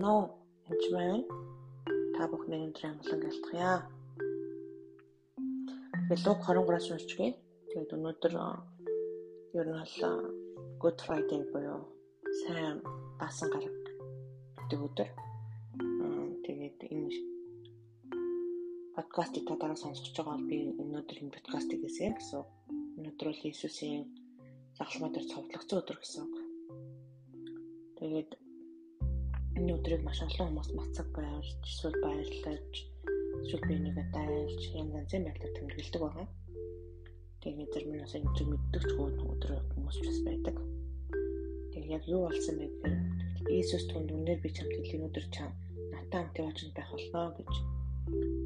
байна уу? Энд байна. Та бүхний өндөр амгалан гэлтгийа. Тэгээд Луг 23-аас уншчихъя. Тэгээд өнөөдөр ер нь бол Good Friday буюу сайн баасан гараг гэдэг өдөр. Тэгээд энэ подкастыг та дараа сонсож байгаа бол би өнөөдөр энэ подкастыг хийсэн гэсэн. Өнөөдөр бол Иесусийн загалмай дээр цовдлогцсон өдөр гэсэн. Тэгээд энэ өдрийг маш олон хүмүүс мацаг баярлж, эсвэл баярлаж, эсвэл би нэгэ дайлж, янз янзын байдлаар тэмдэглэдэг байгаа. Тэгээд зарим нь бас энэ өдрийг мэддэг ч өдөр хүмүүс ч бас байдаг. Тэгээд яг юу болсон бэ гэхээр Иесус түнд үнээр би чамд хэлэх өдөр чам натаа хамт явж байх болно гэж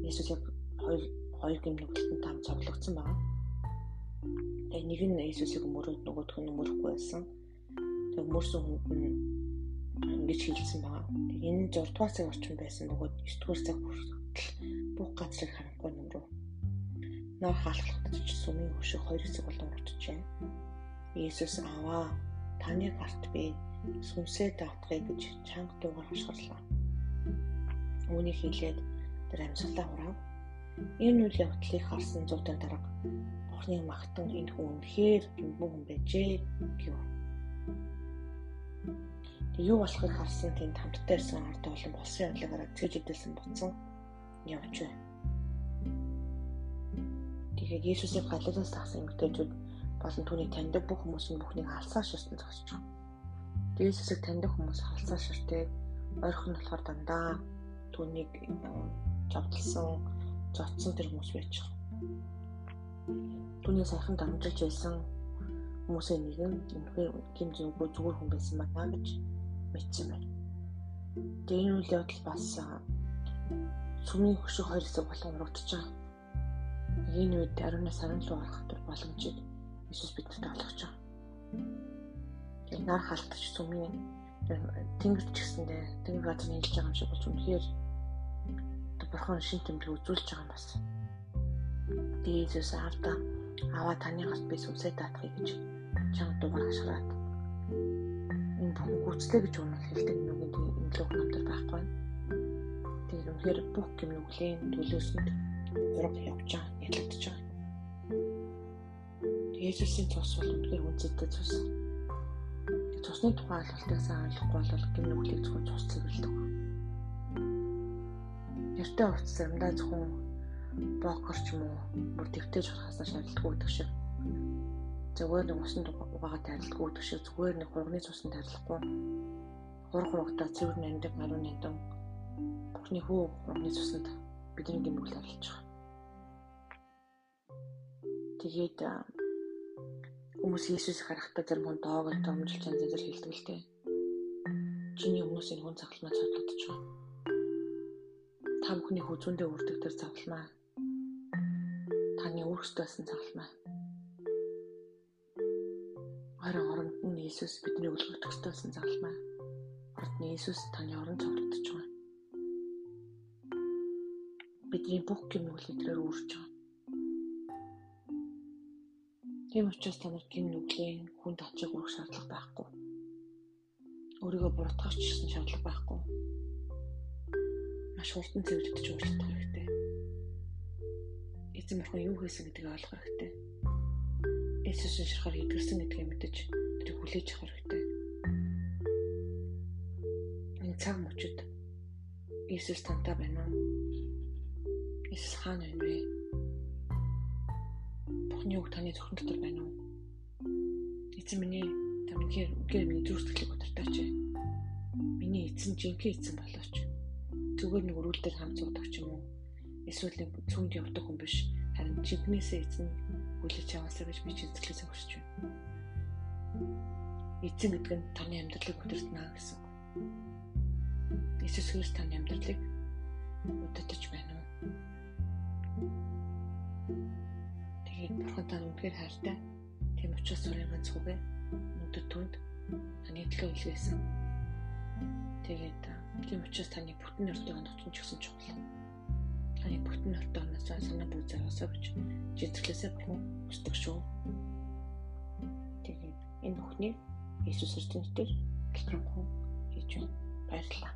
Иесус яг хоёр хоёр гимнүгэлтэнд там цоглогдсон байна. Тэгээ нэг нь Иесусыг мөрөөд нөгөөх нь мөрөхгүй байсан. Тэгээ мөрсөн хүнд нь ингэж хэлсэн. Тэг энэ 6 дугаар цаг орчин байсан бөгөөд 9 дугаар цаг хүртэл бүх газрыг харахгүй нэмрүү. Наар хаалхлагдаж сүмийн хөшиг хоёр хэсэг болон уртжээ. Иесус аваа таны гарт би сүнсээ даатгая гэж чанга дуугаар хашгирлаа. Үүнийг хэлээд тэр амьсгалаа хураав. Энэ үйл явдлыг харсан зүйн дарга Бурхны магтан энэ хүн үнэхээр бүү хүн байжээ гэв юу болохыг харсан тэнд хамттай ирсэн ард олон болсон явдлаараа цэж идэлсэн буцсан явж байна. Тэгээд Иесусыг галилаас тагсан эмэгтэйчүүд болон түүний таньдаг бүх хүмүүс нь бүхнийг алсаа ширтэн зогсож байна. Иесусыг таньдаг хүмүүс алсаа ширтээ ойрхон болохоор дандаа түүнийг жавдалсан, зодсон тэр хүмүүс байж байгаа. Түүний сайхан дамжиж байсан хүмүүсийн нэг нь үнэхээр гин зүгөө зүгээр хүн байсан байна гэж мэдсэн байна. Энэ үйл явдал бас сүмийн хөшиг хоёр хэсэг болон урагдж байгаа. Энэ үед ариунаас арын руу орох боломжийг Иесус бидэнд олгож байгаа. Тэгээ нар халтч сүмийн тэнгэрч гэсэндээ тэнгэр газар нийлж байгаа юм шиг болж үнэхээр бурхан шин тэмдэг үзүүлж байгаа юм бас. Иесус аавда аваа таны гарт би сүнсээ даатгая гэж чанга дугаар ашиглаад энэ гүйцлээ гэж унах хэлдэг нүгэн имлэг намтар байхгүй. Тэгээд үнэхээр бүх юм нүглийн төлөөсөнд ураг явж байгаа, ялагдж байгаа. Есүсийн цус бол үнэхээр үнцэтэй цус. Цусны тухай ойлголтыг сайн ойлгохгүй бол гин нүглийг зөвхөн цус цэвэрлдэг. Яртай урт заримдаа зөвхөн бокер ч юм уу бүр дэвтэж харахаас шаардлагагүй гэдэг шиг зүгээр нэг усанд угаагаа тарилдаггүй гэдэг шиг зүгээр нэг хурганы цусан тарилахгүй хург хургатаа цэвэр нандаг маруу нандам бүхний хүү хурганы цусанд бидний гимгэл арилж байгаа. Тэгээд хүмүүс Иесус харахтаа зарим хүн доогол томжилж янз янзэр хэлдэг л дээ. Чиний хүмүүсийн хүн цагламаа цоглогдож байгаа. Та бүхний хүзүүндээ үрдэг тэр цагламаа. Таны өөрсдөө байсан цагламаа Харин оронд нь Иесус бидний үлгэх төстөөсөн залмаа. Орд нь Иесус таны оронд цогцолдож байгаа. Бидний бүх үл эдгээр үүрч байгаа. Тийм учраас та нар гин нүглийн хүнд очиг урах шаардлага байхгүй. Өөрийгөө буруутгах гэсэн шаардлага байхгүй. Маш хурдан цэвэрлэгдэж уучлах хэрэгтэй. Эзэн бурхан юу хийсэн гэдгийг ойлгох хэрэгтэй Иесусийн ширхаар идэрсэн гэдгийг мэдэж тэрийг хүлээж авах хэрэгтэй. Энэ цаг мөчид Иесус тантай байна уу? Иесус хаана байна вэ? Бухны үг таны зөвхөн дотор байна уу? Эзэн миний тамхир үгээр миний зүрх сэтгэлийг удирдаач. Миний эзэн жинхэнэ эзэн болооч. Зүгээр нэг өрүүлдэр хамт суудаг ч юм уу? Эсвэл нэг цүнд явдаг хүн биш. Харин жинхнээсээ эзэн хүлээж аваасаа гэж би ч эзэглээс өгсөж байна. Эзэн гэдэг нь таны амьдралыг удирдна гэсэн. Иесус Христ таны амьдралыг удирдах байна уу? Тэгээд бурхан тань үнэхээр хайртай. Тийм учраас өөрийн ганц хүүгээ өндөр түнд таны төлөө илгээсэн. Тэгээд тийм учраас таны бүтэн өртөө оногч ч гэсэн чухал таны бүтэн нортооноос санаа бүү зараасаа гэж житгэлээсээ бүхэн хүсдэг шүү. Тэгээд энэ бүхнийг Иесус Христосээр хэлбэргүй хийж байна. Баярлалаа.